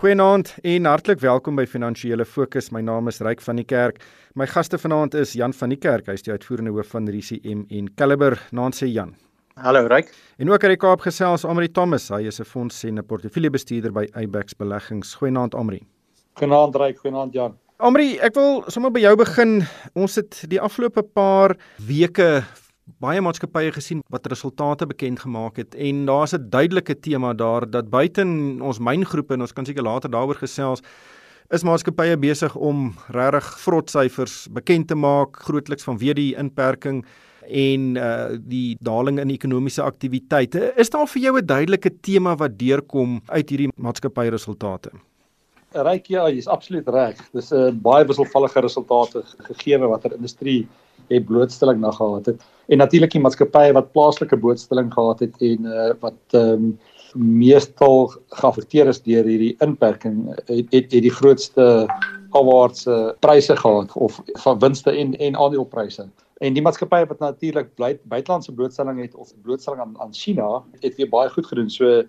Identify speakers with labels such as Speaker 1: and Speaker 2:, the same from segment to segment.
Speaker 1: Goeienaand en hartlik welkom by Finansiële Fokus. My naam is Ryk van die Kerk. My gaste vanaand is Jan van die Kerk, hy is die uitvoerende hoof van RCM en Caliber. Naam sê Jan.
Speaker 2: Hallo Ryk.
Speaker 1: En ook uit die Kaap gesels Amri Thomas. Hy is 'n fonds en 'n portefeuljebestuurder by Abax Beleggings. Goeienaand Amri.
Speaker 3: Goeienaand Ryk, goeienaand Jan.
Speaker 1: Amri, ek wil sommer by jou begin. Ons het die afgelope paar weke baie maatskappye gesien wat resultate bekend gemaak het en daar's 'n duidelike tema daar dat buiten ons myngroepe en ons kan seker later daaroor gesels is maatskappye besig om regtig vrot syfers bekend te maak grootliks vanweë die inperking en uh die daling in ekonomiese aktiwiteite. Is daar vir jou 'n duidelike tema wat deurkom uit hierdie maatskappye resultate?
Speaker 3: Ryk ja, jy's absoluut reg. Dis 'n baie wisselvallige resultate gegee watter industrie het blootstelling na gehad het en natuurlik die maatskappye wat plaaslike blootstelling gehad het en uh, wat ehm um, meestal geaffekteer is deur hierdie inperking het het, het die grootste afwaartse pryse gehad of van winste en en aandelepryse. En die maatskappye wat natuurlik buitelandse blootstelling het of blootstelling aan aan China het weer baie goed gedoen. So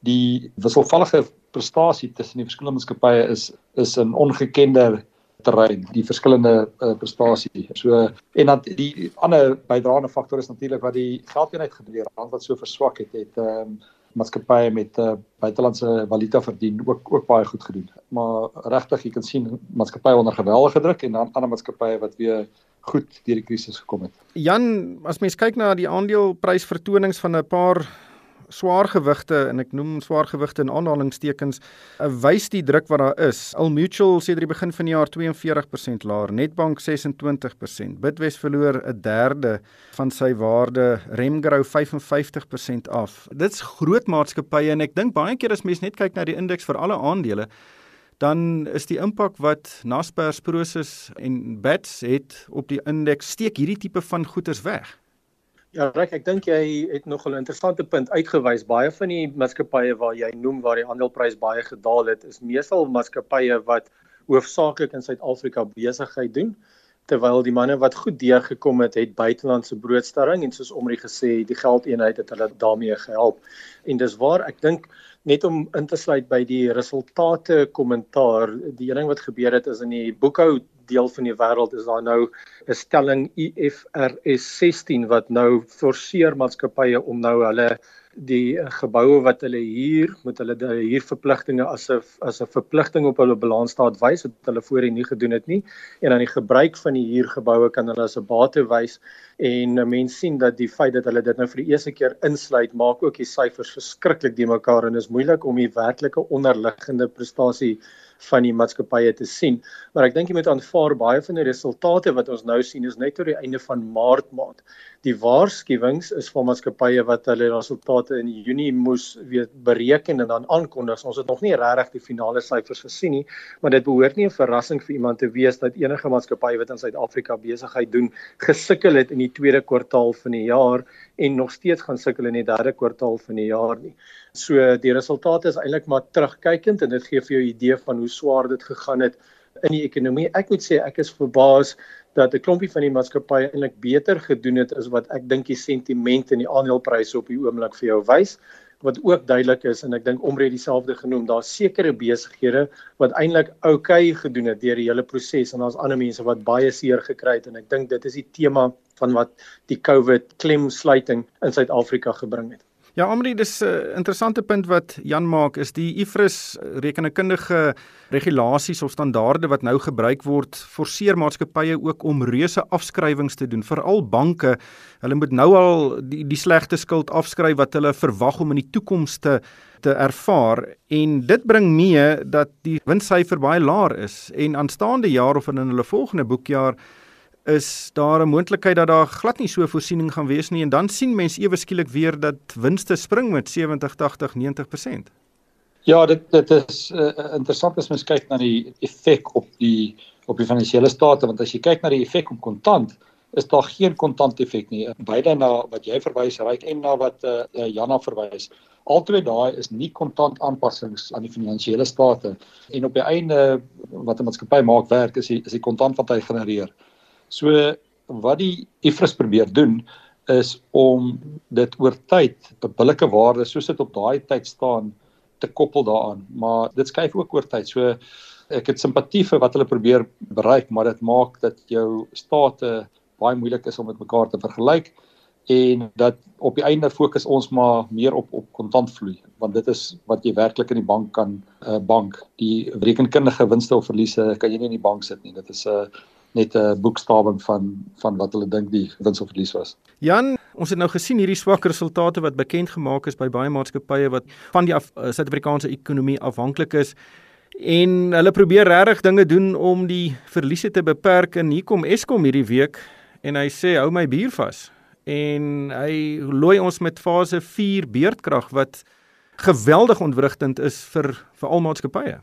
Speaker 3: die wisselvallige prestasie tussen die verskillende maatskappye is is 'n ongekende terrein, die verskillende uh, prestasie. So en dan die ander bydraende faktor is natuurlik wat die geldeenheid gebeur, rand wat so verswak het, het ehm um, maatskappye met uh, buitelandse valuta verdien ook ook baie goed gedoen. Maar regtig, jy kan sien maatskappye onder geweldige druk en dan ander maatskappye wat weer goed deur die krisis gekom het.
Speaker 1: Jan, as mens kyk na die aandeleprysvertonings van 'n paar swaargewigte en ek noem swaargewigte in aanhalingstekens uh, wys die druk wat daar is. Al Mutual sê deur die begin van die jaar 42% laer, Nedbank 26%, Bidwest verloor 'n derde van sy waarde, Remgro 55% af. Dit's groot maatskappye en ek dink baie keer as mens net kyk na die indeks vir alle aandele dan is die impak wat Naspers, Prosus en Bats het op die indeks steek hierdie tipe van goederes weg.
Speaker 2: Ja, reg, ek dink jy het nog 'n interessante punt uitgewys. Baie van die maatskappye waar jy noem waar die aandeleprys baie gedaal het, is meestal maatskappye wat hoofsaaklik in Suid-Afrika besigheid doen, terwyl die manne wat goed deurgekom het, het buitelandse broodsterring en soos Omri gesê, die geldeenheid het hulle daarmee gehelp. En dis waar ek dink net om in te sluit by die resultate kommentaar, die ding wat gebeur het is in die boekhou deel van die wêreld is daar nou 'n stelling IFRS 16 wat nou forceer maatskappye om nou hulle die geboue wat hulle huur met hulle huurverpligtinge as 'n as 'n verpligting op hulle balansstaat wys wat hulle voorheen nie gedoen het nie. En dan die gebruik van die huurgeboue kan hulle as 'n bate wys en mense sien dat die feit dat hulle dit nou vir die eerste keer insluit maak ook die syfers verskriklik die mekaar en is moeilik om die werklike onderliggende prestasie van die maatskappye te sien. Maar ek dink jy moet aanvaar baie van die resultate wat ons nou sien is net tot die einde van Maart maand. Die waarskuwings is van maatskappye wat hulle resultate in Junie moes weet bereken en dan aankondig. Ons het nog nie regtig die finale syfers gesien nie, maar dit behoort nie 'n verrassing vir iemand te wees dat enige maatskappy wat in Suid-Afrika besigheid doen, gesukkel het in die tweede kwartaal van die jaar en nog steeds gaan sukkel in die derde kwartaal van die jaar nie. So die resultate is eintlik maar terugkykend en dit gee vir jou 'n idee van hoe swaar dit gegaan het in die ekonomie. Ek moet sê ek is verbaas dat 'n klompie van die maatskappye eintlik beter gedoen het as wat ek dink die sentiment en die aandelepryse op die oomblik vir jou wys wat ook duidelik is en ek dink omre dieselfde genoem daar's sekere besighede wat eintlik oukei okay gedoen het deur die hele proses en daar's ander mense wat baie seer gekry het en ek dink dit is die tema van wat die COVID klemsluiting in Suid-Afrika gebring het.
Speaker 1: Ja, Amri, dis 'n uh, interessante punt wat Jan maak is die IFRS rekenkundige regulasies of standaarde wat nou gebruik word forceer maatskappye ook om reuse afskrywings te doen, veral banke. Hulle moet nou al die, die slegte skuld afskryf wat hulle verwag om in die toekoms te te ervaar en dit bring mee dat die winssyfer baie laag is en aanstaande jaar of in hulle volgende boekjaar is daar 'n moontlikheid dat daar glad nie so voorsiening gaan wees nie en dan sien mense ewe skielik weer dat winste spring met 70, 80, 90%.
Speaker 3: Ja, dit dit is uh, interessant as mens kyk na die effek op die op die finansiële state want as jy kyk na die effek op kontant is daar geen kontant effek nie. Beide na wat jy verwys ryk en na wat uh, Janna verwys. Albei daai is nie kontant aanpassings aan die finansiële state en op die einde wat 'n maatskappy maak werk is die, is die kontant wat hy genereer. So wat die IFRS probeer doen is om dit oor tyd 'n billike waarde soos dit op daai tyd staan te koppel daaraan, maar dit skuif ook oor tyd. So ek het simpatie vir wat hulle probeer bereik, maar dit maak dat jou state baie moeilik is om met mekaar te vergelyk en dat op die einde fokus ons maar meer op op kontantvloei want dit is wat jy werklik in die bank kan 'n uh, bank. Die rekenkundige winste of verliese kan jy nie in die bank sit nie. Dit is 'n uh, net 'n boekstawing van van wat hulle dink die wins of verlies was.
Speaker 1: Jan, ons het nou gesien hierdie swak resultate wat bekend gemaak is by baie maatskappye wat van die uh, Suid-Afrikaanse ekonomie afhanklik is en hulle probeer regtig dinge doen om die verliese te beperk en hier kom Eskom hierdie week en hy sê hou my bier vas en hy looi ons met fase 4 beurtkrag wat geweldig ontwrigtend is vir vir al maatskappye.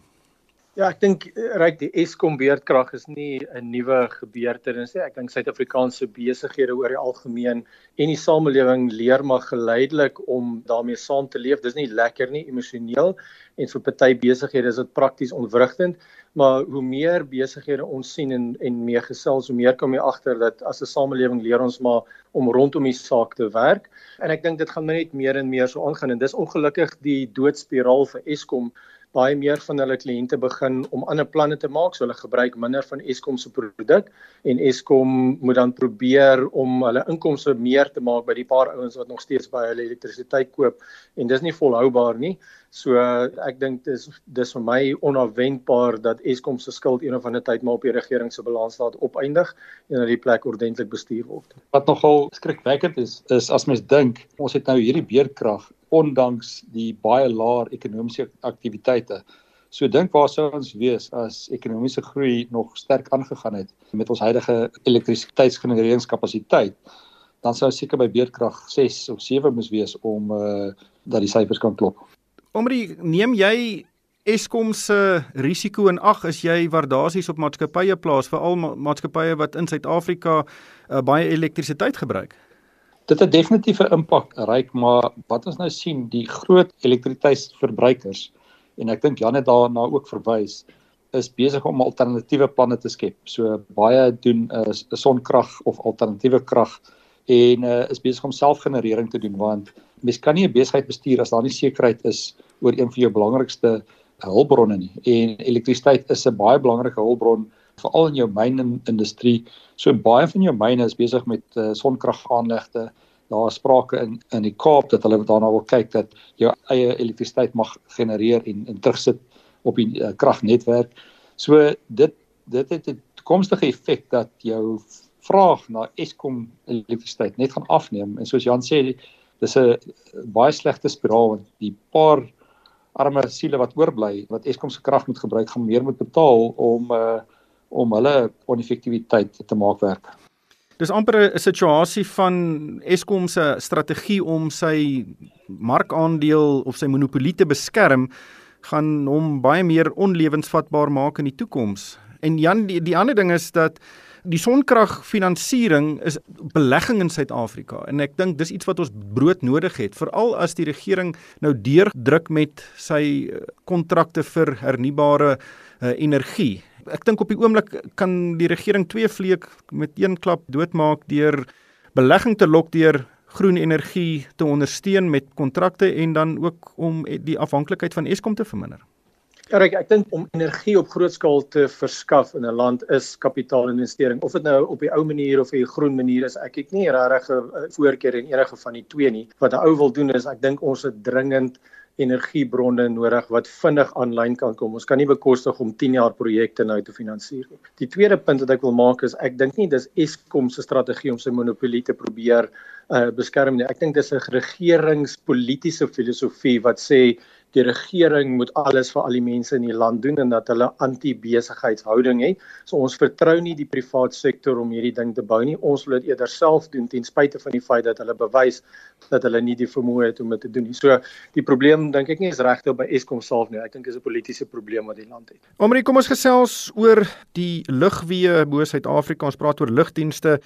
Speaker 2: Ja, ek dink eh, ryk die Eskom beurtkrag is nie 'n nuwe gebeurtenis nie. Ek dink Suid-Afrikaanse besighede oor die algemeen en die samelewing leer maar geleidelik om daarmee saam te leef. Dis nie lekker nie emosioneel en vir party besighede is dit prakties ontwrigtend, maar hoe meer besighede ons sien en en mee gesels, hoe meer kom jy agter dat as 'n samelewing leer ons maar om rondom die saak te werk. En ek dink dit gaan net meer en meer so aangaan en dis ongelukkig die doodspiraal vir Eskom baie meer van hulle kliënte begin om ander planne te maak, so hulle gebruik minder van Eskom se produk en Eskom moet dan probeer om hulle inkomste meer te maak by die paar ouens wat nog steeds by hulle elektrisiteit koop en dis nie volhoubaar nie. So ek dink dis dis vir my onverwendbaar dat Eskom se skuld een of ander tyd maar op die regering se balansstaat opeindig en dat die plek ordentlik bestuur word.
Speaker 3: Wat nogal skrikwekkend is is as mens dink ons het nou hierdie beerkrag ondanks die baie laer ekonomiese aktiwiteite. So dink waar sou ons wees as ekonomiese groei nog sterk aangegaan het met ons huidige elektrisiteitsgenereringskapasiteit? Dan sou seker by beerkrag 6 of 7 moes wees om uh dat die syfers kan klop.
Speaker 1: Omrie, neem jy Eskom se risiko in ag as jy waardasies op maatskappye plaas vir al maatskappye wat in Suid-Afrika uh, baie elektrisiteit gebruik?
Speaker 3: Dit het definitief 'n impak reik, maar wat ons nou sien, die groot elektrisiteitsverbruikers en ek dink Jan het daarna ook verwys, is besig om alternatiewe planne te skep. So baie doen 'n uh, sonkrag of alternatiewe krag en uh, is besig om selfgenerering te doen want mens kan nie 'n besigheid bestuur as daar nie sekerheid is oor een van jou belangrikste hulpbronne nie. En elektrisiteit is 'n baie belangrike hulpbron veral in jou mynindustrie. So baie van jou myne is besig met uh, sonkragaanlegte. Daar is sprake in in die Kaap dat hulle daarna wil kyk dat jou eie elektrisiteit mag genereer en en terugsit op die uh, kragnetwerk. So dit dit het 'n toekomstige effek dat jou vraag na Eskom elektrisiteit net gaan afneem en soos Jan sê dis 'n baie slegte spiraal want die paar arme siele wat oorbly wat Eskom se krag moet gebruik gaan meer moet betaal om uh om hulle oneffektiwiteit te maak werk.
Speaker 1: Dis amper 'n situasie van Eskom se strategie om sy markandeel of sy monopolie te beskerm gaan hom baie meer onlewensvatbaar maak in die toekoms. En Jan die, die ander ding is dat die sonkragfinansiering is belegging in Suid-Afrika en ek dink dis iets wat ons brood nodig het veral as die regering nou deurdruk met sy eh, kontrakte vir hernubare uh, energie. Ek dink op die oomblik kan die regering twee vleek met een klap doodmaak deur belegging te lok deur groen energie te ondersteun met kontrakte en dan ook om die afhanklikheid van Eskom te verminder.
Speaker 2: Ek ek dink om energie op groot skaal te verskaf in 'n land is kapitaalinvestering. Of dit nou op die ou manier of die groen manier is, ek het nie regtig 'n voorkeur in enige van die twee nie. Wat 'n ou wil doen is ek dink ons het dringend energiebronne nodig wat vinnig aanlyn kan kom. Ons kan nie bekostig om 10 jaar projekte nou te finansier nie. Die tweede punt wat ek wil maak is ek dink nie dis Eskom se strategie om sy monopolie te probeer uh, beskerm nie. Ek dink dis 'n regeringspolitiese filosofie wat sê die regering moet alles vir al die mense in die land doen en dat hulle anti-besigheidshouding het. So ons vertrou nie die privaat sektor om hierdie ding te bou nie. Ons wil dit eerder self doen ten spyte van die feit dat hulle bewys dat hulle nie die vermoë het om dit te doen nie. So die probleem dink ek nie is regtig by Eskom self nie. Ek dink dit is 'n politieke probleem wat die land het.
Speaker 1: Omrie, kom ons gesels oor die lugweë bo Suid-Afrika. Ons praat oor lugdienste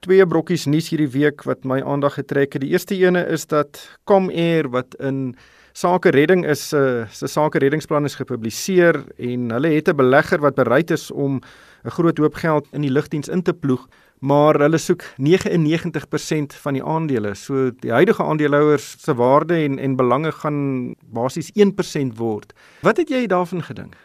Speaker 1: twee brokkies nuus hierdie week wat my aandag getrek het. Die eerste ene is dat Comair wat in Sake Redding is uh, se Sake Reddingsplan is gepubliseer en hulle het 'n belegger wat bereid is om 'n groot hoop geld in die lugdiens in te ploeg, maar hulle soek 99% van die aandele. So die huidige aandeelhouers se waarde en en belange gaan basies 1% word. Wat het jy daarvan gedink?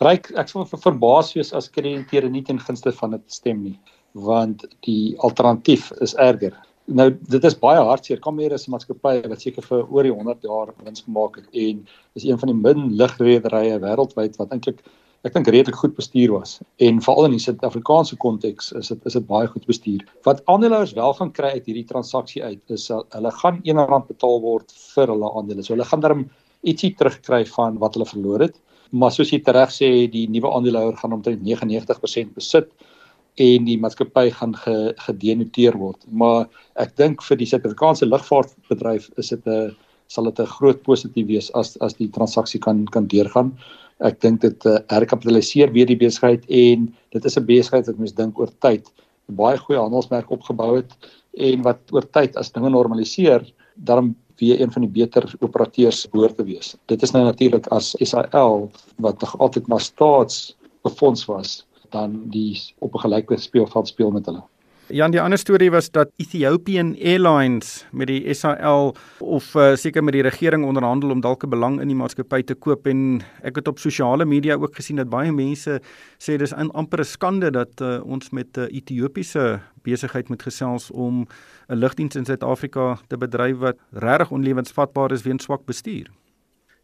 Speaker 3: Ryk, ek sou verbaas wees as krediteure nie ten gunste van dit stem nie, want die alternatief is erger. Nou dit is baie hartseer. Kameer is 'n maatskappy wat seker vir oor die 100 jaar wins gemaak het en is een van die min ligrederye wêreldwyd wat eintlik ek dink redelik goed bestuur was. En veral in die Suid-Afrikaanse konteks is dit is dit baie goed bestuur. Wat aandeelhouers wel gaan kry uit hierdie transaksie uit is hulle gaan R1 betaal word vir hulle aandele. So hulle gaan darm ietsie terugkry van wat hulle verloor het. Maar soos jy reg sê, die nuwe aandeelhouer gaan omtrent 99% besit en die maatskappy gaan ge, gedenoteer word. Maar ek dink vir die Suid-Afrikaanse lugvaartbedryf is dit 'n sal dit 'n groot positief wees as as die transaksie kan kan deurgaan. Ek dink dit uh, herkapitaliseer weer die besigheid en dit is 'n besigheid wat mens dink oor tyd baie goeie handelsmerk opgebou het en wat oor tyd as dinge normaliseer, dan weer een van die beter operateurs behoort te wees. Dit is nou natuurlik as SAL wat nog altyd maar staatsbefonds was dan die op 'n gelyke speelveld speel met hulle.
Speaker 1: Jan, die ander storie was dat Ethiopian Airlines met die SAL of uh, seker met die regering onderhandel om dalk 'n belang in die maatskappy te koop en ek het op sosiale media ook gesien dat baie mense sê dis amper 'n skande dat uh, ons met 'n uh, Ethiopiese besigheid moet gesels om 'n lugdiens in Suid-Afrika te bedryf wat regtig onlewensvatbaar is weens swak bestuur.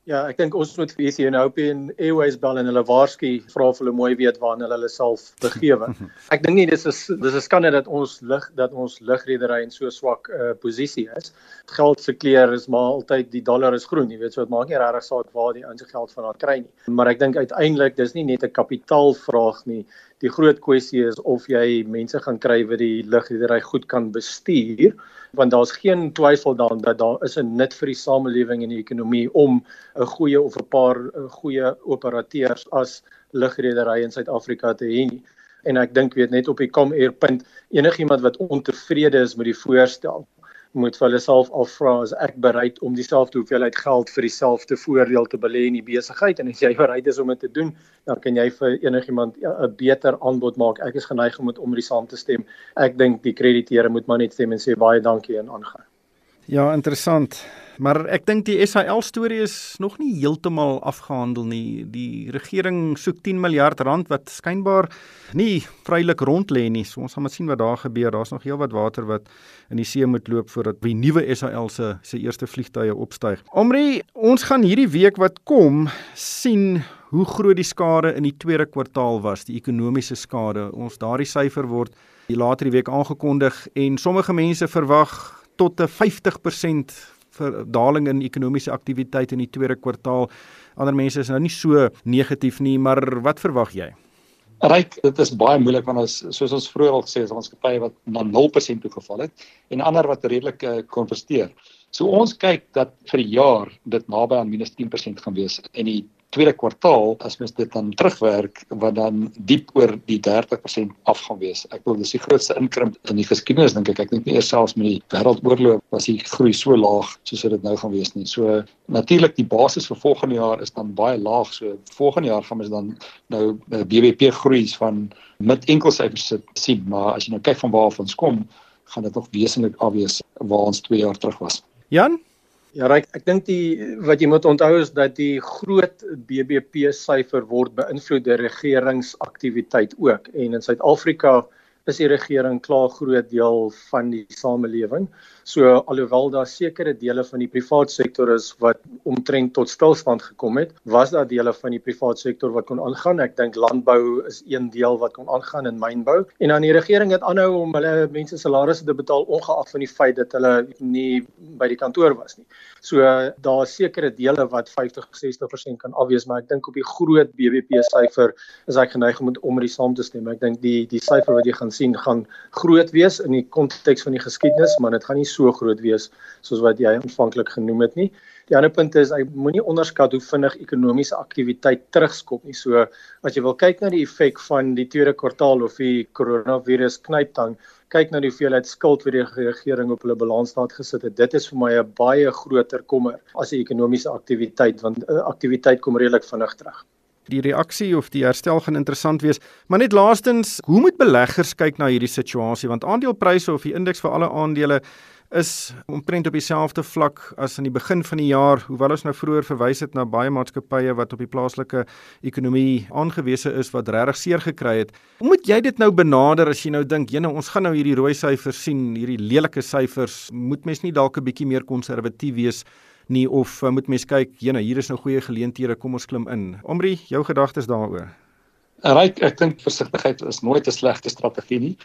Speaker 2: Ja, ek dink ons moet vir Ethiopian Airways bel en hulle waarsku vra of hulle mooi weet waarna hulle hulle self begewe. Ek dink nie dis is dis is skande dat ons lig dat ons lugredery in so swak uh, posisie is. Geld se kleur is maar altyd die dollar is groen, jy weet, so dit maak nie regtig saak waar die ouens se geld vandaan kry nie. Maar ek dink uiteindelik dis nie net 'n kapitaalvraag nie. Die groot kwessie is of jy mense gaan kry wat die lugredery goed kan bestuur want daar's geen twyfel daaraan dat daar is 'n nut vir die samelewing en die ekonomie om 'n goeie of 'n paar goeie operateurs as lugredery in Suid-Afrika te hê. En ek dink weet net op die Comair punt enigiemand wat ontevrede is met die voorstel moet vir hulle self afvra as ek bereid om dieselfde hoeveelheid geld vir dieselfde voordeel te belê in die besigheid? En as jy bereid is om dit te doen dan kan jy vir enigiemand 'n beter aanbod maak. Ek is geneig om met om die saam te stem. Ek dink die krediteure moet maar net stem en sê baie dankie en aangaan.
Speaker 1: Ja, interessant. Maar ek dink die SAL storie is nog nie heeltemal afgehandel nie. Die regering soek 10 miljard rand wat skynbaar nie vrylik rond lê nie. So ons gaan maar sien wat daar gebeur. Daar's nog heelwat water wat in die see moet loop voordat die nuwe SAL se se eerste vliegtye opstyg. Omri, ons gaan hierdie week wat kom sien hoe groot die skade in die tweede kwartaal was, die ekonomiese skade. Ons daardie syfer word later die week aangekondig en sommige mense verwag tot 'n 50% daling in ekonomiese aktiwiteit in die tweede kwartaal. Ander mense is nou nie so negatief nie, maar wat verwag jy?
Speaker 3: Ryk, dit is baie moeilik want as soos ons vroeër al gesê het, ons gepaai wat na 0% toe geval het en ander wat redelik uh, kon presteer. So ons kyk dat vir die jaar dit naby aan -10% gaan wees en die tweede kwartaal as mens dit dan terugwerk wat dan diep oor die 30% af gaan wees. Ek wil dis die grootste inkrimp in die geskiedenis dink ek. Ek dink nie eers selfs met die wêreldoorlog was die groei so laag soos dit nou gaan wees nie. So natuurlik die basis vir volgende jaar is dan baie laag. So volgende jaar gaan ons dan nou BBP groei van met enkelsyfers sien, maar as jy nou kyk van waar ons kom, gaan dit nog wesentlik afwees waar ons 2 jaar terug was.
Speaker 1: Jan,
Speaker 2: Ja, Ryk, ek dink die wat jy moet onthou is dat die groot BBP syfer word beïnvloed deur regeringsaktiwiteit ook. En in Suid-Afrika is die regering klaar groot deel van die samelewing. So alhoewel daar sekere dele van die privaat sektor is wat omtrent tot stilstand gekom het, was daar dele van die privaat sektor wat kon aangaan. Ek dink landbou is een deel wat kon aangaan en mynbou. En dan die regering het aanhou om hulle mense salarisse te betaal ongeag van die feit dat hulle nie by die kantoor was nie. So daar is sekere dele wat 50-60% kan afwees, maar ek dink op die groot BBP syfer is ek geneig om om die saam te stem. Ek dink die die syfer wat jy gaan sien gaan groot wees in die konteks van die geskiedenis, maar dit gaan nie so groot wees soos wat jy aanvanklik genoem het nie. Die ander punt is jy moenie onderskat hoe vinnig ekonomiese aktiwiteit terugskop nie. So as jy wil kyk na die effek van die tweede kwartaal of die koronavirus knyptang, kyk na die hoeveelheid skuld wat die regering op hulle balansstaat gesit het. Dit is vir my 'n baie groter kommer as die ekonomiese aktiwiteit want uh, aktiwiteit kom redelik vinnig terug.
Speaker 1: Die reaksie of die herstel gaan interessant wees. Maar net laastens, hoe moet beleggers kyk na hierdie situasie want aandelepryse of die indeks vir alle aandele is omtrent op dieselfde vlak as aan die begin van die jaar, hoewel ons nou vroeër verwys het na baie maatskappye wat op die plaaslike ekonomie aangewese is wat regtig seer gekry het. Hoe moet jy dit nou benader as jy nou dink, jene, ons gaan nou hierdie rooi syfers sien, hierdie lelike syfers, moet mens nie dalk 'n bietjie meer konservatief wees nie of uh, moet mens kyk, jene, hier is nou goeie geleenthede, kom ons klim in. Omri, jou gedagtes daaroor?
Speaker 3: Ryk, ek dink versigtigheid is nooit 'n slegte strategie nie.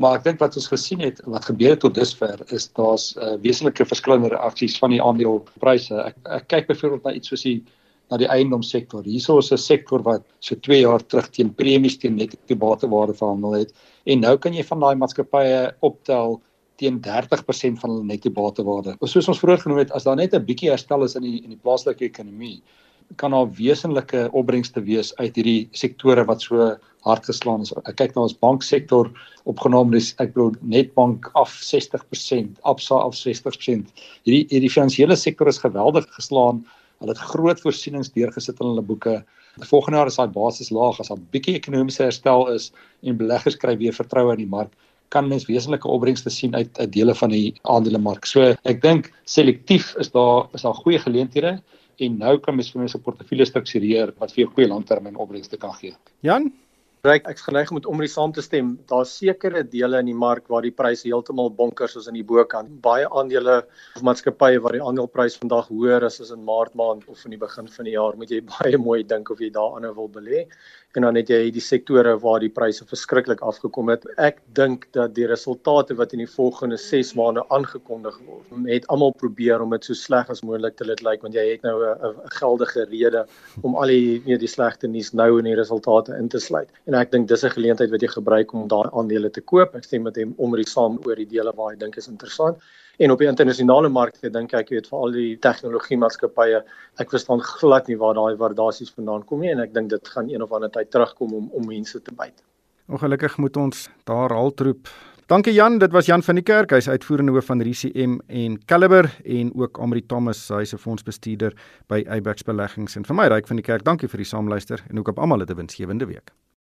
Speaker 3: Maar ek dink wat ons gesien het, wat gebeur het tot dusver, is daar's uh, wesenlike verskillende reaksies van die aandelepryse. Ek ek kyk byvoorbeeld na iets soos die na die eiendomssektor. Hierso is 'n sektor wat so 2 jaar terug teen premies teen net die batewaarde verhandel het en nou kan jy van daai maatskappye optel teen 30% van hulle netto batewaarde. Soos ons vroeër genoem het, as daar net 'n bietjie herstel is in die in die plaaslike ekonomie, kan daar wesenlike opbrengste wees uit hierdie sektore wat so hard geslaan is. Ek kyk na ons banksektor opgeneem is ek bedoel Netbank af 60%, Absa af 60%. Hierdie hierdie finansiële sektor is geweldig geslaan. Hulle het groot voorsienings deurgesit in hulle boeke. Volgende jaar is daai basis laag as daar 'n bietjie ekonomiese herstel is en beleggers kry weer vertroue in die mark kan mens wesenlike opbrengste sien uit 'n dele van die aandelemark. So ek dink selektief is daar is daar goeie geleenthede en nou kan mens vir mense 'n portefeulje struktureer wat vir jou goeie langtermyn opbrengste kan gee.
Speaker 1: Jan,
Speaker 2: Ryk, ek's geneig om met omrie saam te stem. Daar's sekere dele in die mark waar die pryse heeltemal bonkers is in die bokant. Baie aandele of maatskappye waar die aandeleprys vandag hoër is as in Maart maand of in die begin van die jaar, moet jy baie mooi dink of jy daarin wil belê en dan het jy die sektore waar die pryse verskriklik afgekom het. Ek dink dat die resultate wat in die volgende 6 maande aangekondig word, het almal probeer om dit so sleg as moontlik te laat lyk like, want jy het nou 'n geldige rede om al die nie die slegte nuus nou in die resultate in te sluit. En ek dink dis 'n geleentheid wat jy gebruik om daai aandele te koop. Ek stem met hom om ry saam oor die dele waar hy dink is interessant. En op die internasionale markte dink ek jy weet vir al die tegnologie maatskappye, ek verstaan glad nie waar daai waardasies vandaan kom nie en ek dink dit gaan een of ander tyd terugkom om om mense te byt.
Speaker 1: Ongelukkig moet ons daar haltroep. Dankie Jan, dit was Jan van die Kerk, hy's uitvoerende hoof van RCM en Caliber en ook Amri Thomas, hy's 'n fondsbestuurder by Eyebax Beleggings en vir my ryk van die kerk. Dankie vir die saamluister en ook op almal 'n winsgewende week.